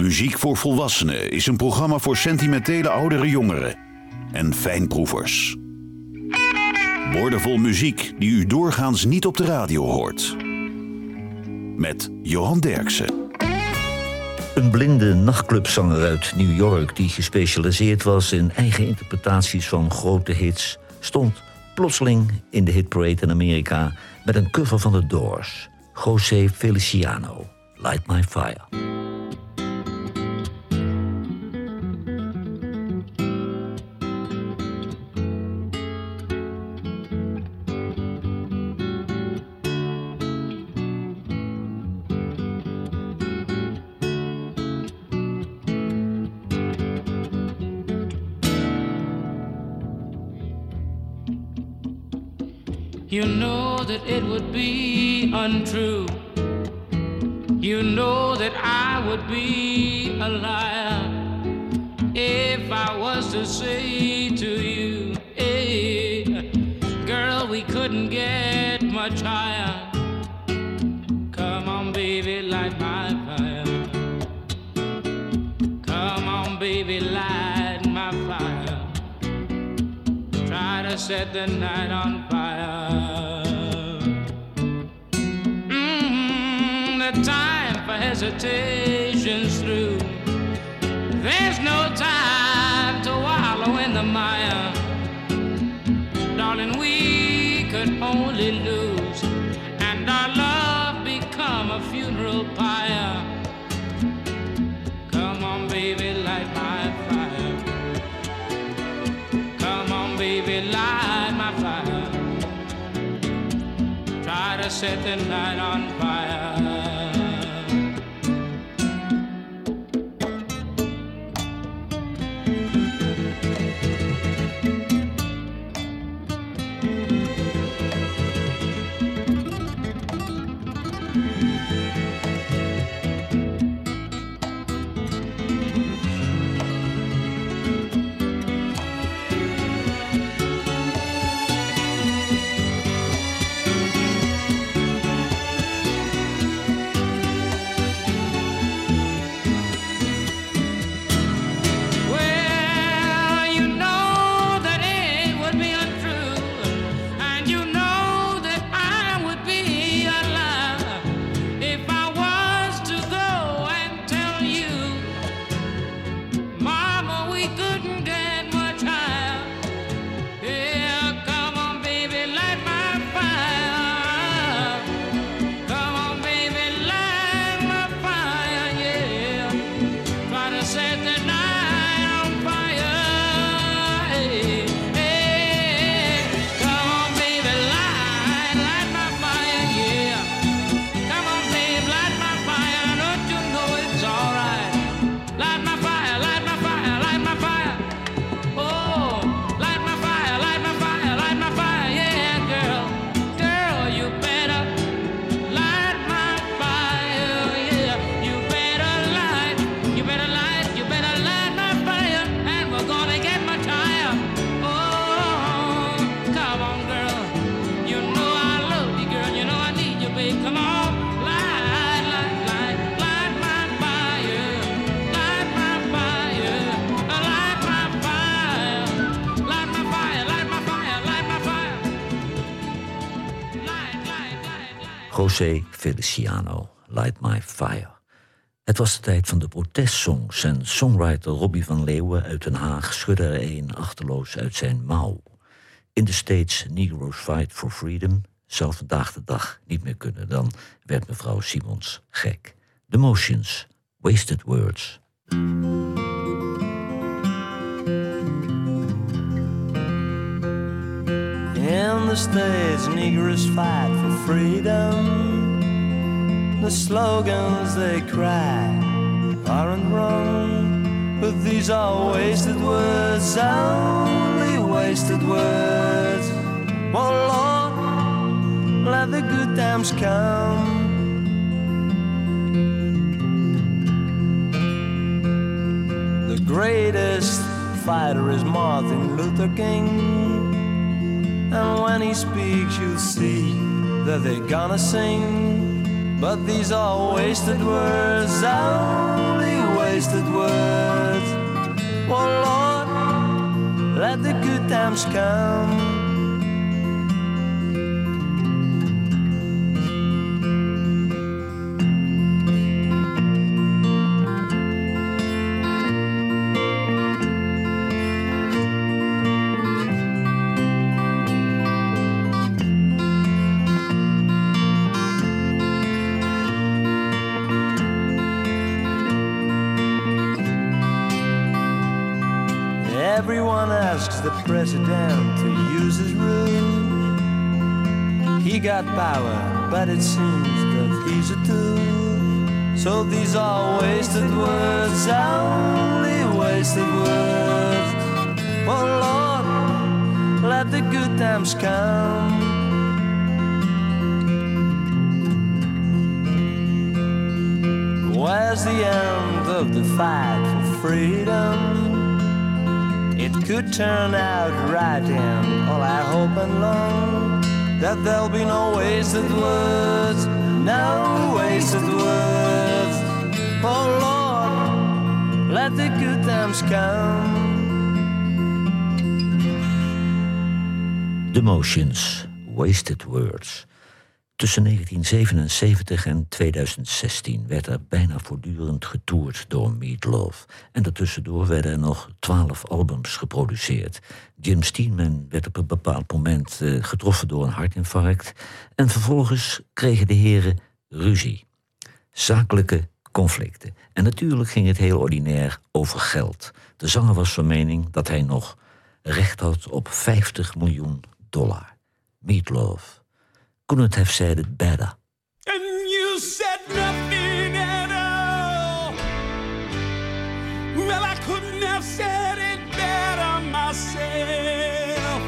Muziek voor Volwassenen is een programma voor sentimentele oudere jongeren en fijnproevers. Woordenvol muziek die u doorgaans niet op de radio hoort. Met Johan Derksen. Een blinde nachtclubzanger uit New York die gespecialiseerd was in eigen interpretaties van grote hits, stond plotseling in de hitparade in Amerika met een cover van The Doors, José Feliciano, Light My Fire. No time to wallow in the mire. Darling, we could only lose, and our love become a funeral pyre. Come on, baby, light my fire. Come on, baby, light my fire. Try to set the night on Feliciano, Light My Fire. Het was de tijd van de protestsongs en songwriter Robbie van Leeuwen uit Den Haag schudde er een achterloos uit zijn mouw. In de States Negroes Fight for Freedom zou vandaag de dag niet meer kunnen. Dan werd mevrouw Simons gek. The Motions, Wasted Words. In the States, Negroes fight for freedom. The slogans they cry aren't wrong, but these are wasted words, only wasted words. Oh Lord, let the good times come. The greatest fighter is Martin Luther King. And when he speaks, you'll see that they're gonna sing. But these are wasted words, only wasted words. Oh Lord, let the good times come. President to use his room. He got power, but it seems that he's a tool. So these are wasted words, only wasted words. Oh Lord, let the good times come. Where's the end of the fight for freedom? It could turn out right, and all I hope and long that there'll be no wasted words, no wasted words. Oh Lord, let the good times come. The Motions, Wasted Words. Tussen 1977 en 2016 werd er bijna voortdurend getoerd door Meatloaf. En daartussendoor werden er nog twaalf albums geproduceerd. Jim Steenman werd op een bepaald moment uh, getroffen door een hartinfarct. En vervolgens kregen de heren ruzie. Zakelijke conflicten. En natuurlijk ging het heel ordinair over geld. De zanger was van mening dat hij nog recht had op 50 miljoen dollar. Meatloaf couldn't have said it better. And you said nothing at all. Well, I couldn't have said it better myself.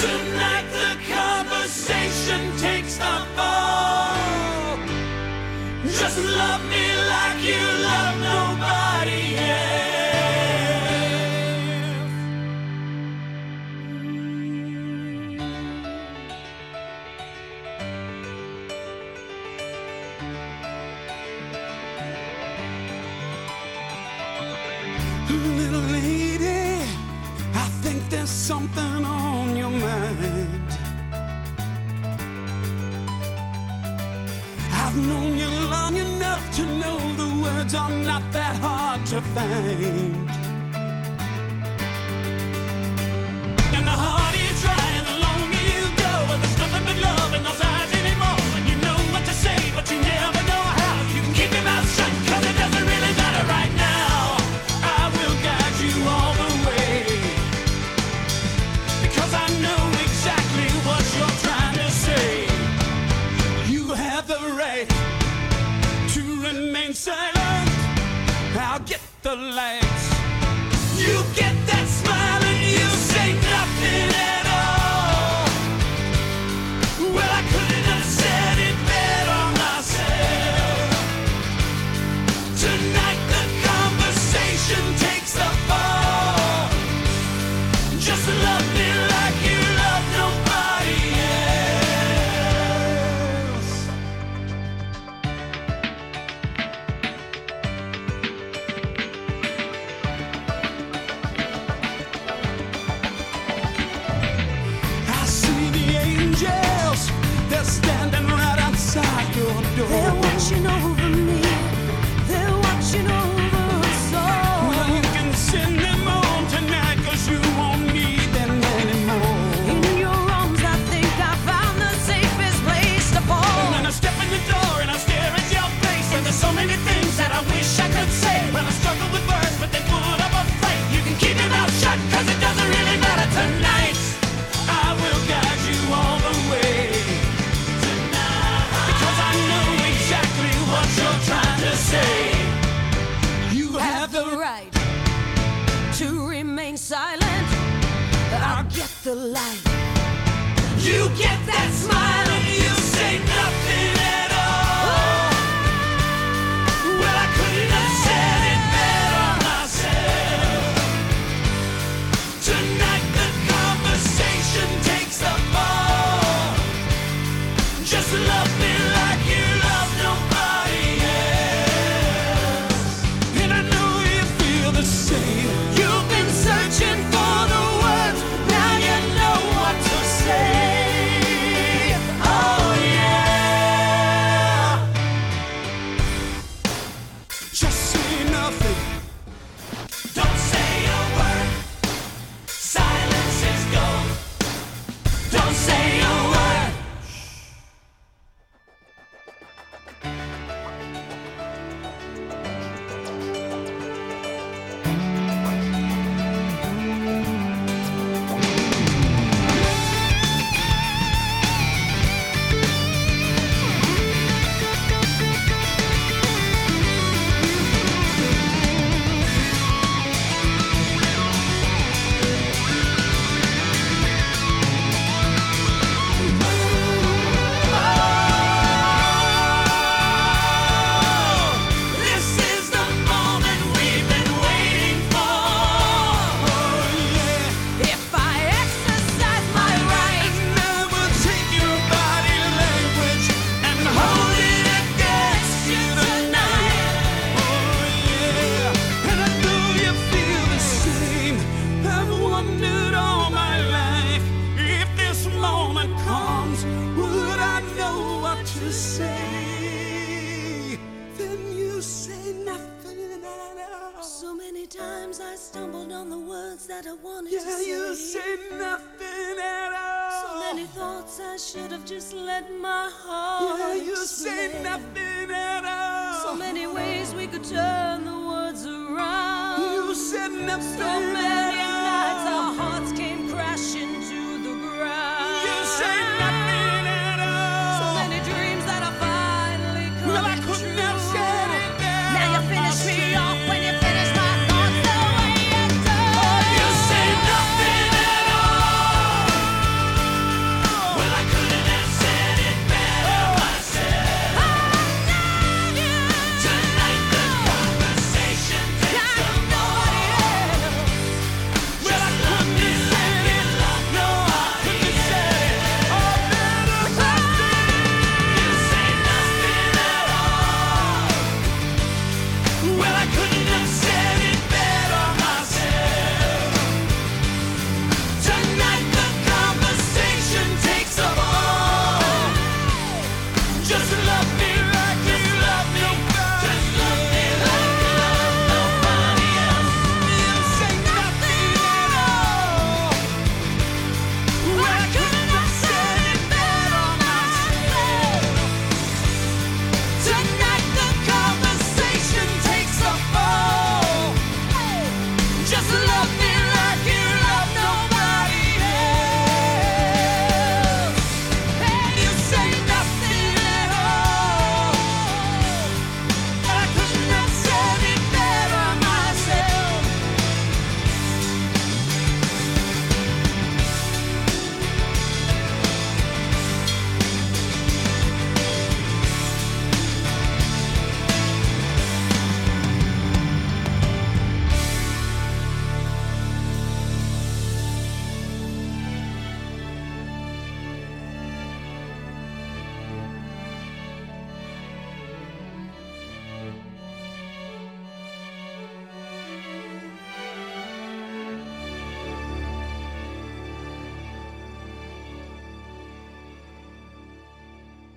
Tonight the conversation takes the fall. Just love me like you something on your mind. I've known you long enough to know the words are not that hard to find. Get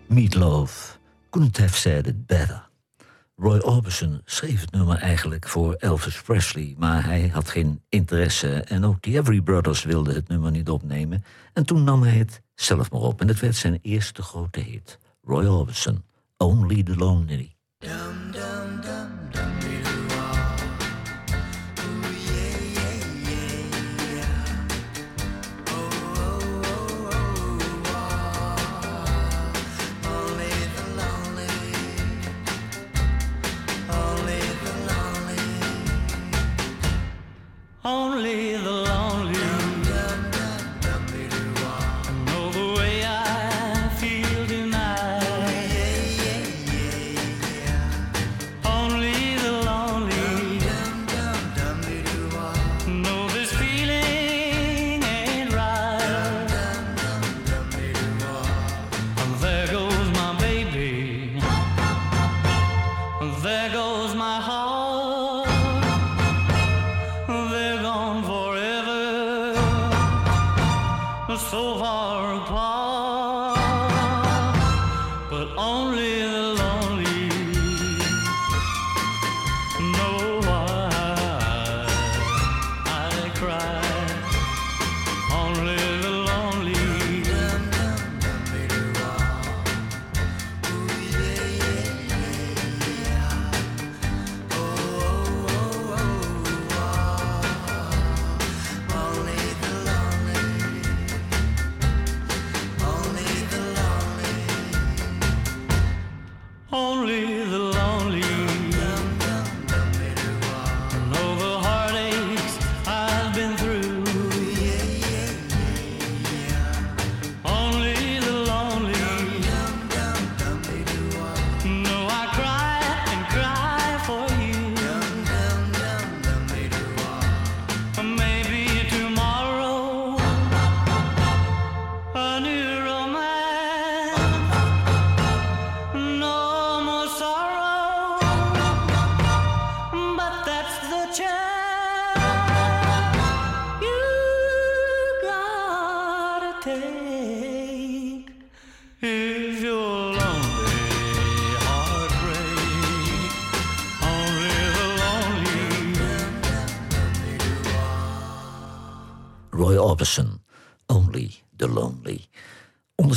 Meatloaf. Couldn't have said it better. Roy Orbison schreef het nummer eigenlijk voor Elvis Presley, maar hij had geen interesse en ook de Every Brothers wilden het nummer niet opnemen. En toen nam hij het zelf maar op en het werd zijn eerste grote hit, Roy Orbison, Only the Lonely.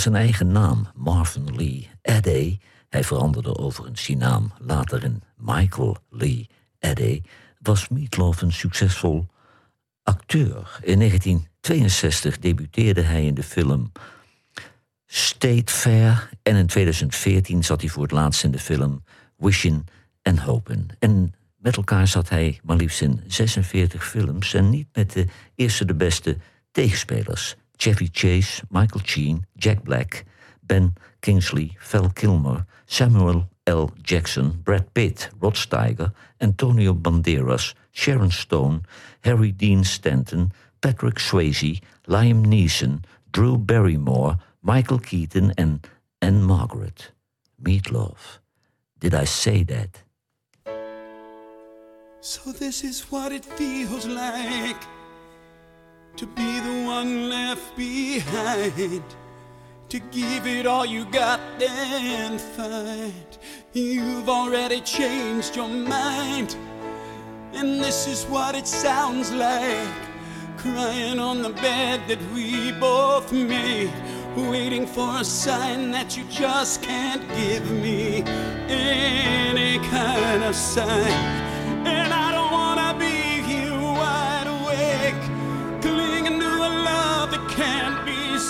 Zijn eigen naam, Marvin Lee Eddy, hij veranderde overigens die naam later in Michael Lee Eddy, was Meatloaf een succesvol acteur. In 1962 debuteerde hij in de film State Fair en in 2014 zat hij voor het laatst in de film Wishing and Hoping. En met elkaar zat hij maar liefst in 46 films en niet met de eerste de beste tegenspelers. Chevy Chase, Michael Sheen, Jack Black, Ben Kingsley, Val Kilmer, Samuel L. Jackson, Brad Pitt, Rod Steiger, Antonio Banderas, Sharon Stone, Harry Dean Stanton, Patrick Swayze, Liam Neeson, Drew Barrymore, Michael Keaton en Ann-Margret. Meatloaf. Did I say that? So this is what it feels like to be the one left behind. To give it all you got and find you've already changed your mind. And this is what it sounds like crying on the bed that we both made, waiting for a sign that you just can't give me any kind of sign. And I don't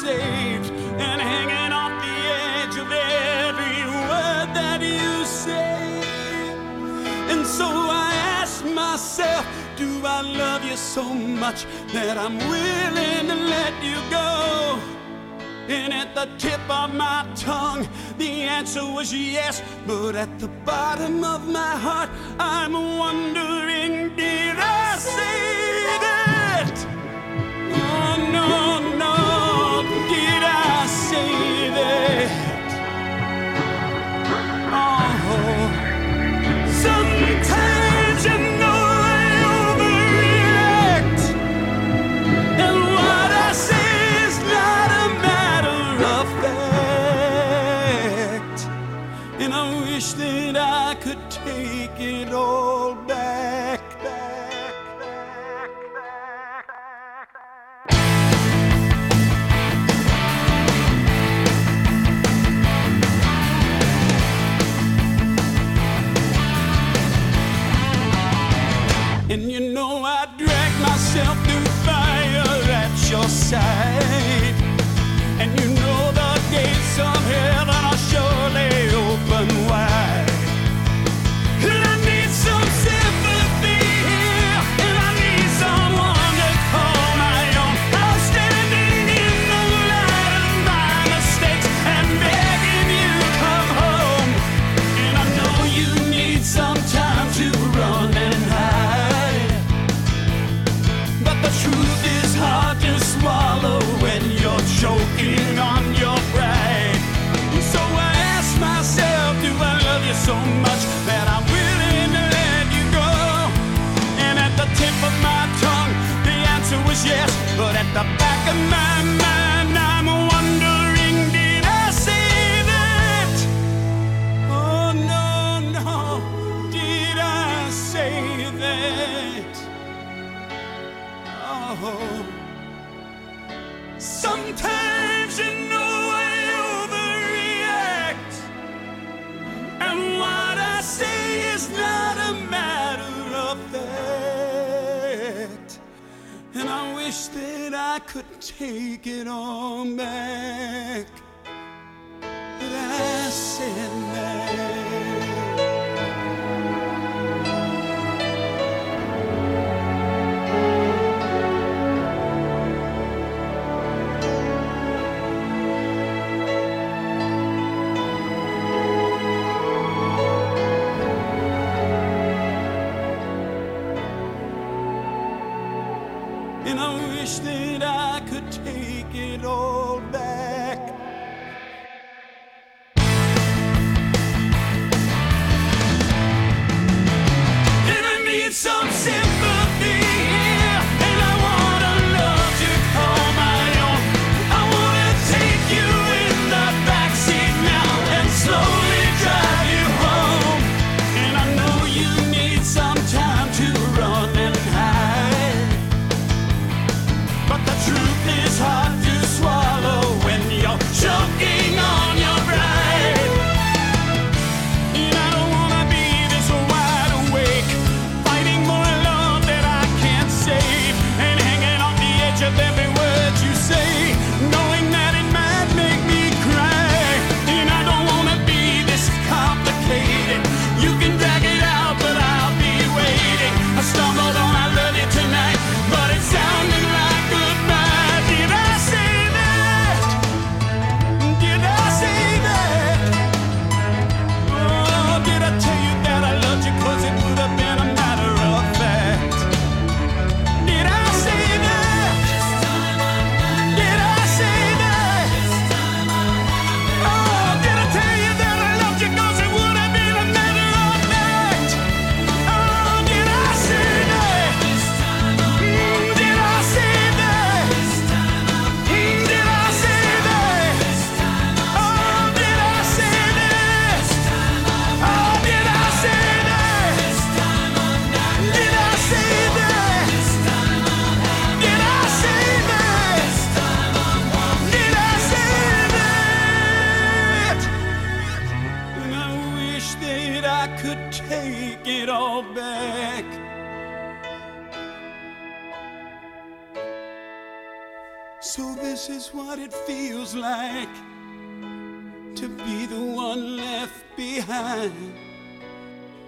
saved, and hanging off the edge of every word that you say. And so I ask myself, do I love you so much that I'm willing to let you go? And at the tip of my tongue, the answer was yes. But at the bottom of my heart, I'm wondering, did I say my mind,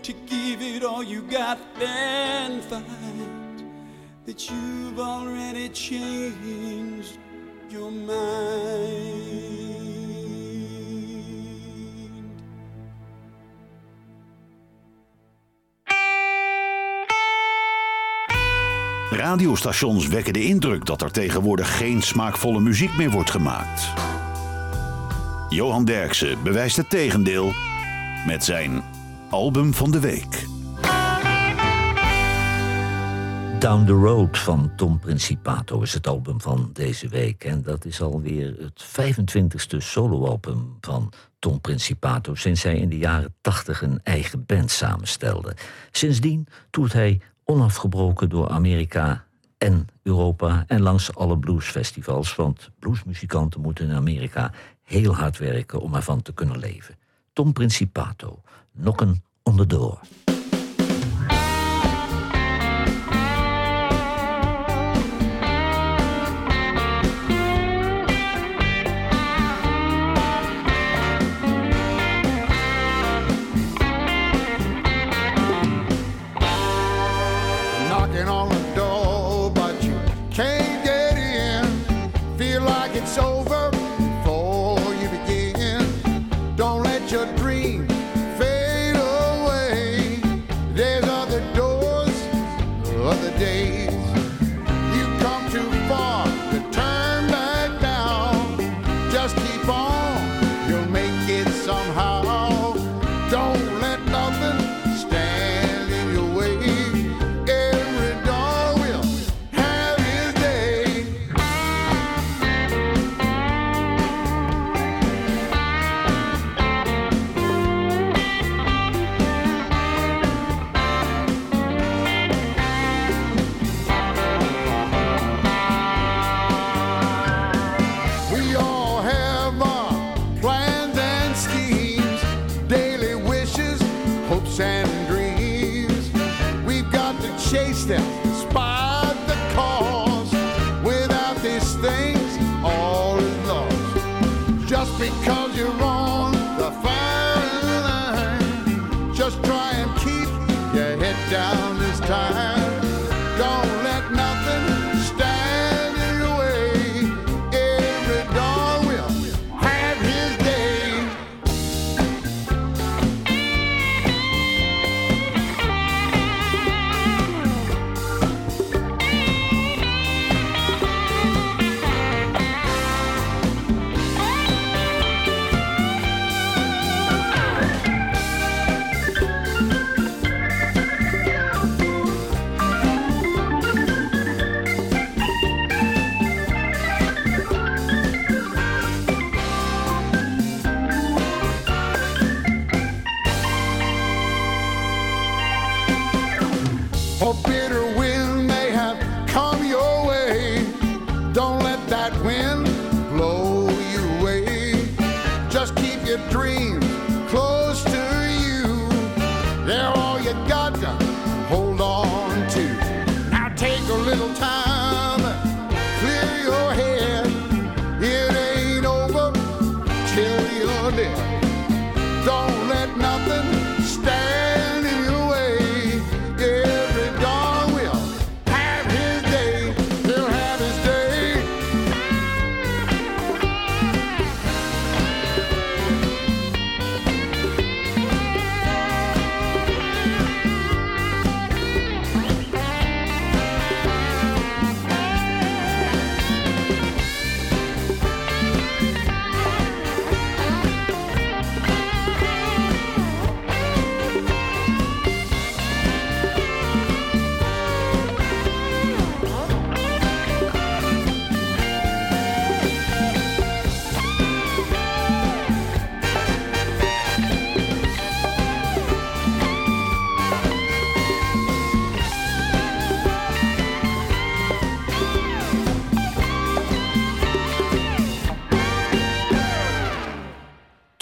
To give it all you got and find that you've already changed your mind. Radiostations wekken de indruk dat er tegenwoordig geen smaakvolle muziek meer wordt gemaakt. Johan Derksen bewijst het tegendeel met zijn album van de week. Down the Road van Tom Principato is het album van deze week. En dat is alweer het 25ste soloalbum van Tom Principato... sinds hij in de jaren 80 een eigen band samenstelde. Sindsdien toert hij onafgebroken door Amerika en Europa... en langs alle bluesfestivals, want bluesmuzikanten moeten in Amerika... heel hard werken om ervan te kunnen leven. Tom Principato, nokken onderdoor.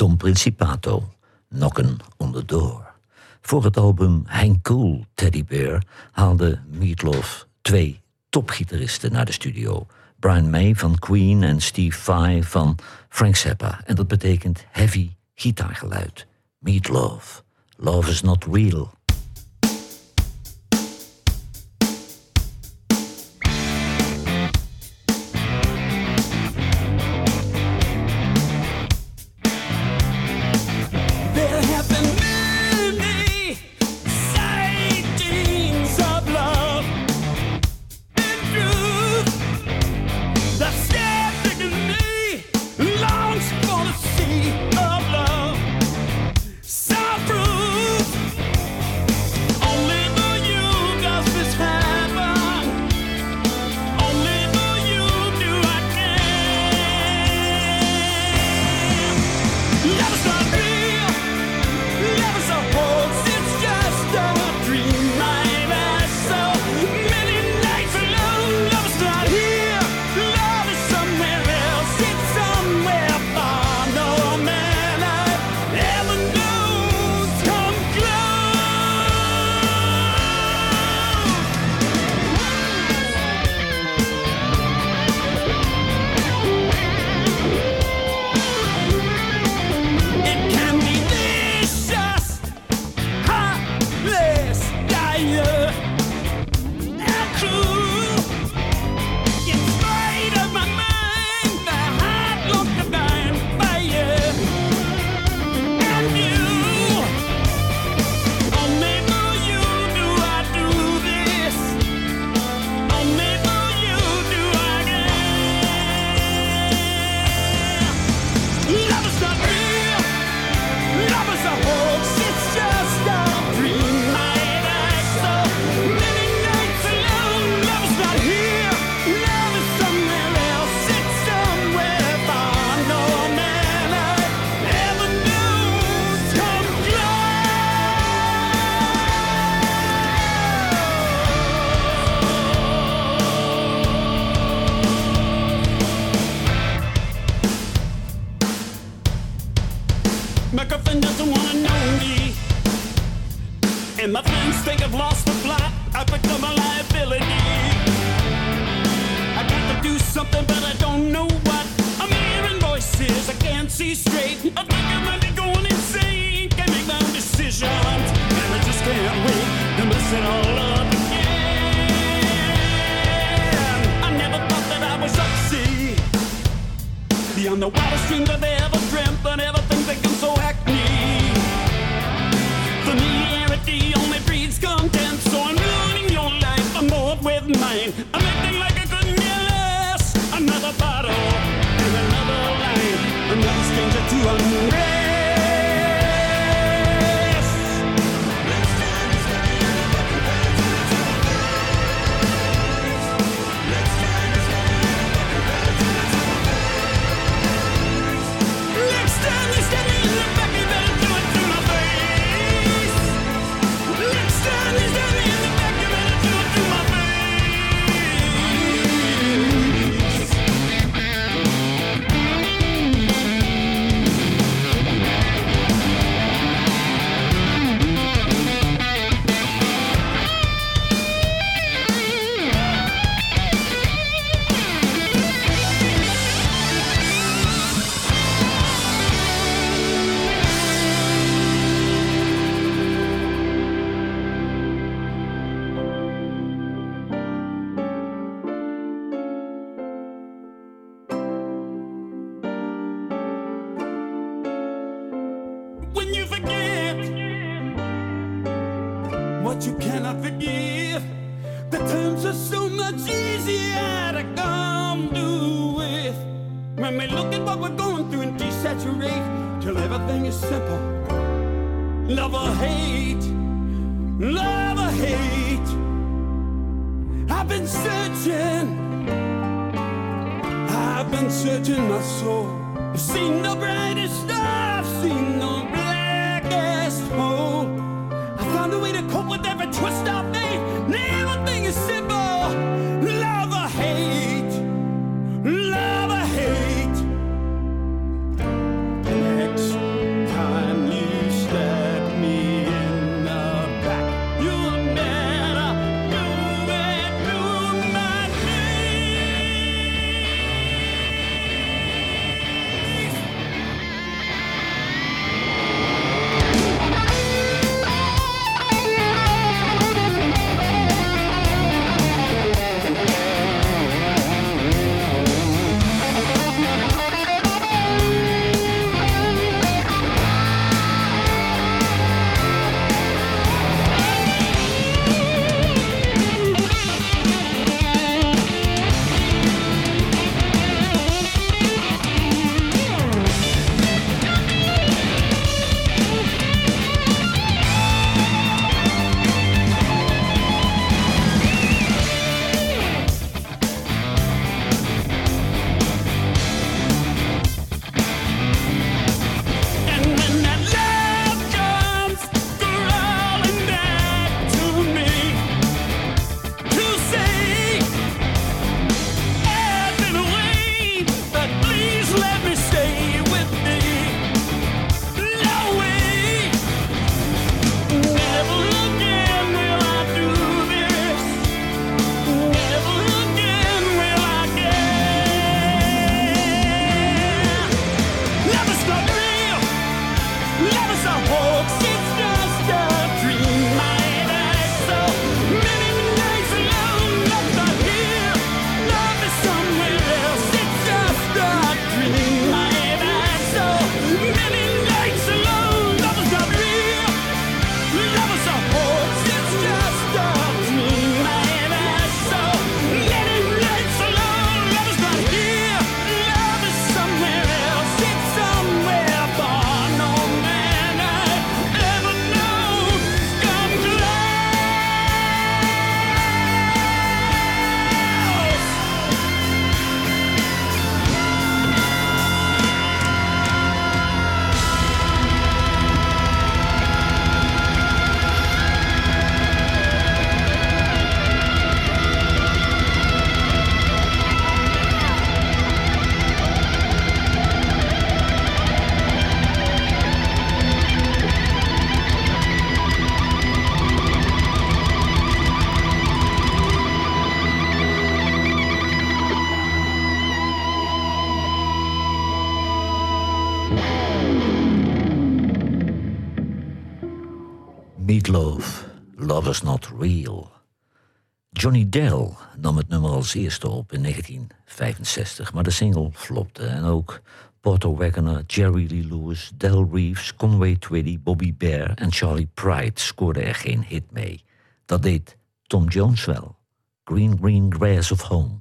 Tom Principato, Nokken on the Door. Voor het album Hein Cool, Teddy Bear, haalde Meatloaf twee topgitaristen naar de studio. Brian May van Queen en Steve Vai van Frank Zappa. En dat betekent heavy gitaargeluid. Meatloaf. Love is not real. I've been searching, I've been searching my soul. I've seen the brightest. Johnny Dell nam het nummer als eerste op in 1965, maar de single flopte. En ook Porter Wagoner, Jerry Lee Lewis, Del Reeves, Conway Twitty, Bobby Bear en Charlie Pride scoorden er geen hit mee. Dat deed Tom Jones wel. Green Green Grass of Home.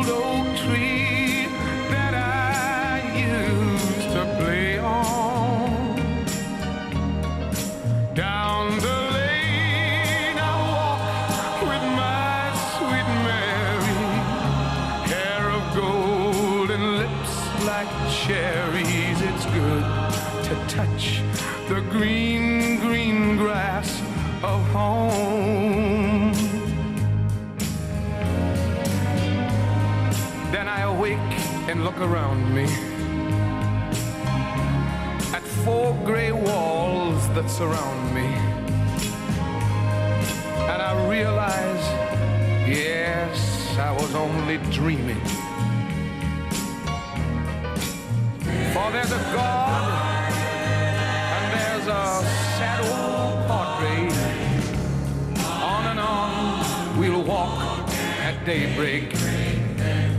look around me at four gray walls that surround me. And I realize, yes, I was only dreaming. For there's a God and there's a sad old portrait. On and on we'll walk at daybreak.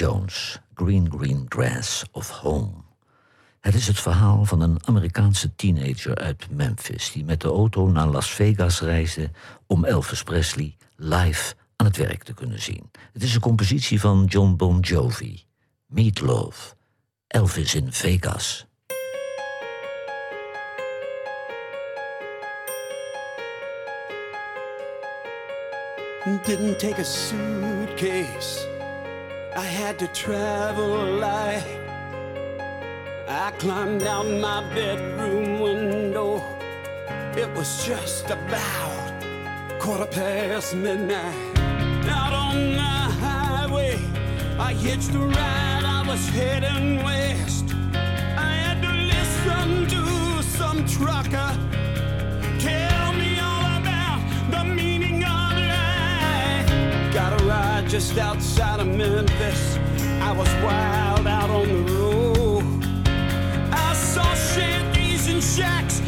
Jones, Green Green Grass of Home. Het is het verhaal van een Amerikaanse teenager uit Memphis... die met de auto naar Las Vegas reisde om Elvis Presley live aan het werk te kunnen zien. Het is een compositie van John Bon Jovi, Meatloaf, Elvis in Vegas. Didn't take a suitcase. I had to travel light. I climbed out my bedroom window. It was just about quarter past midnight. Out on the highway, I hitched a ride. I was heading west. I had to listen to some trucker just outside of Memphis. I was wild out on the road. I saw shanties and shacks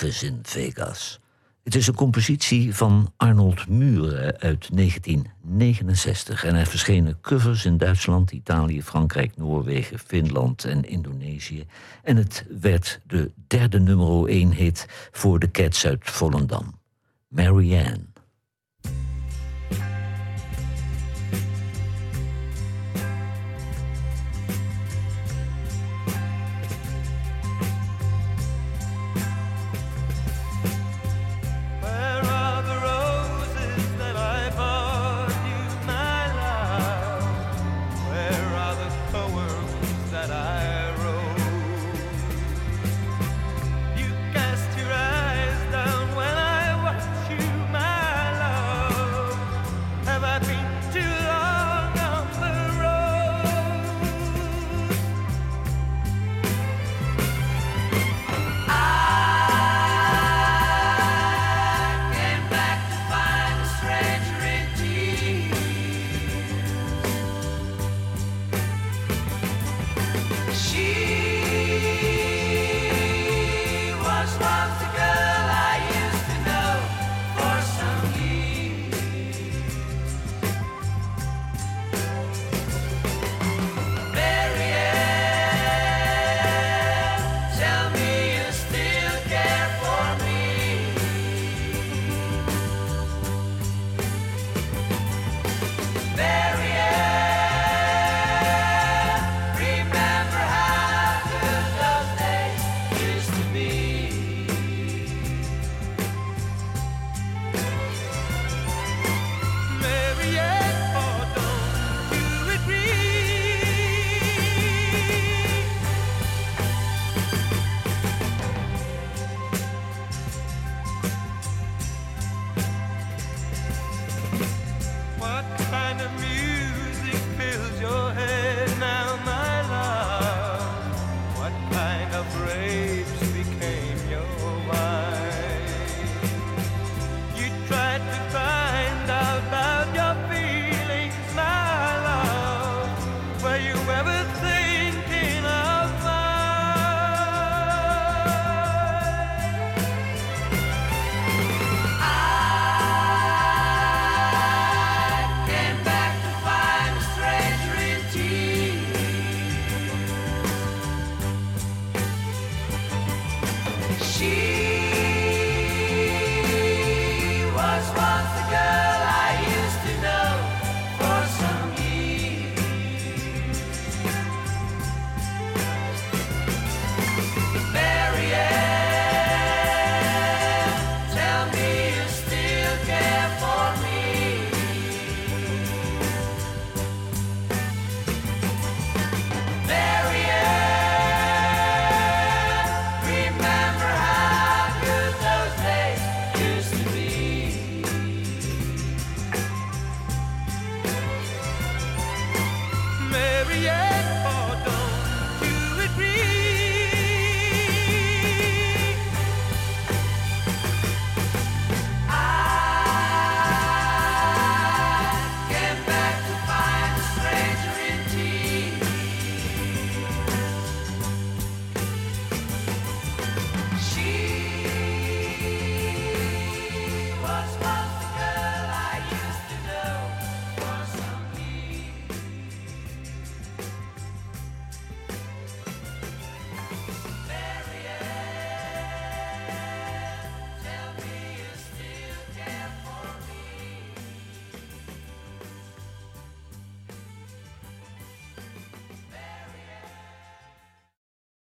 Elvis in Vegas. Het is een compositie van Arnold Muren uit 1969 en er verschenen covers in Duitsland, Italië, Frankrijk, Noorwegen, Finland en Indonesië. En het werd de derde nummer 1 hit voor de Cats uit Volendam, Marianne.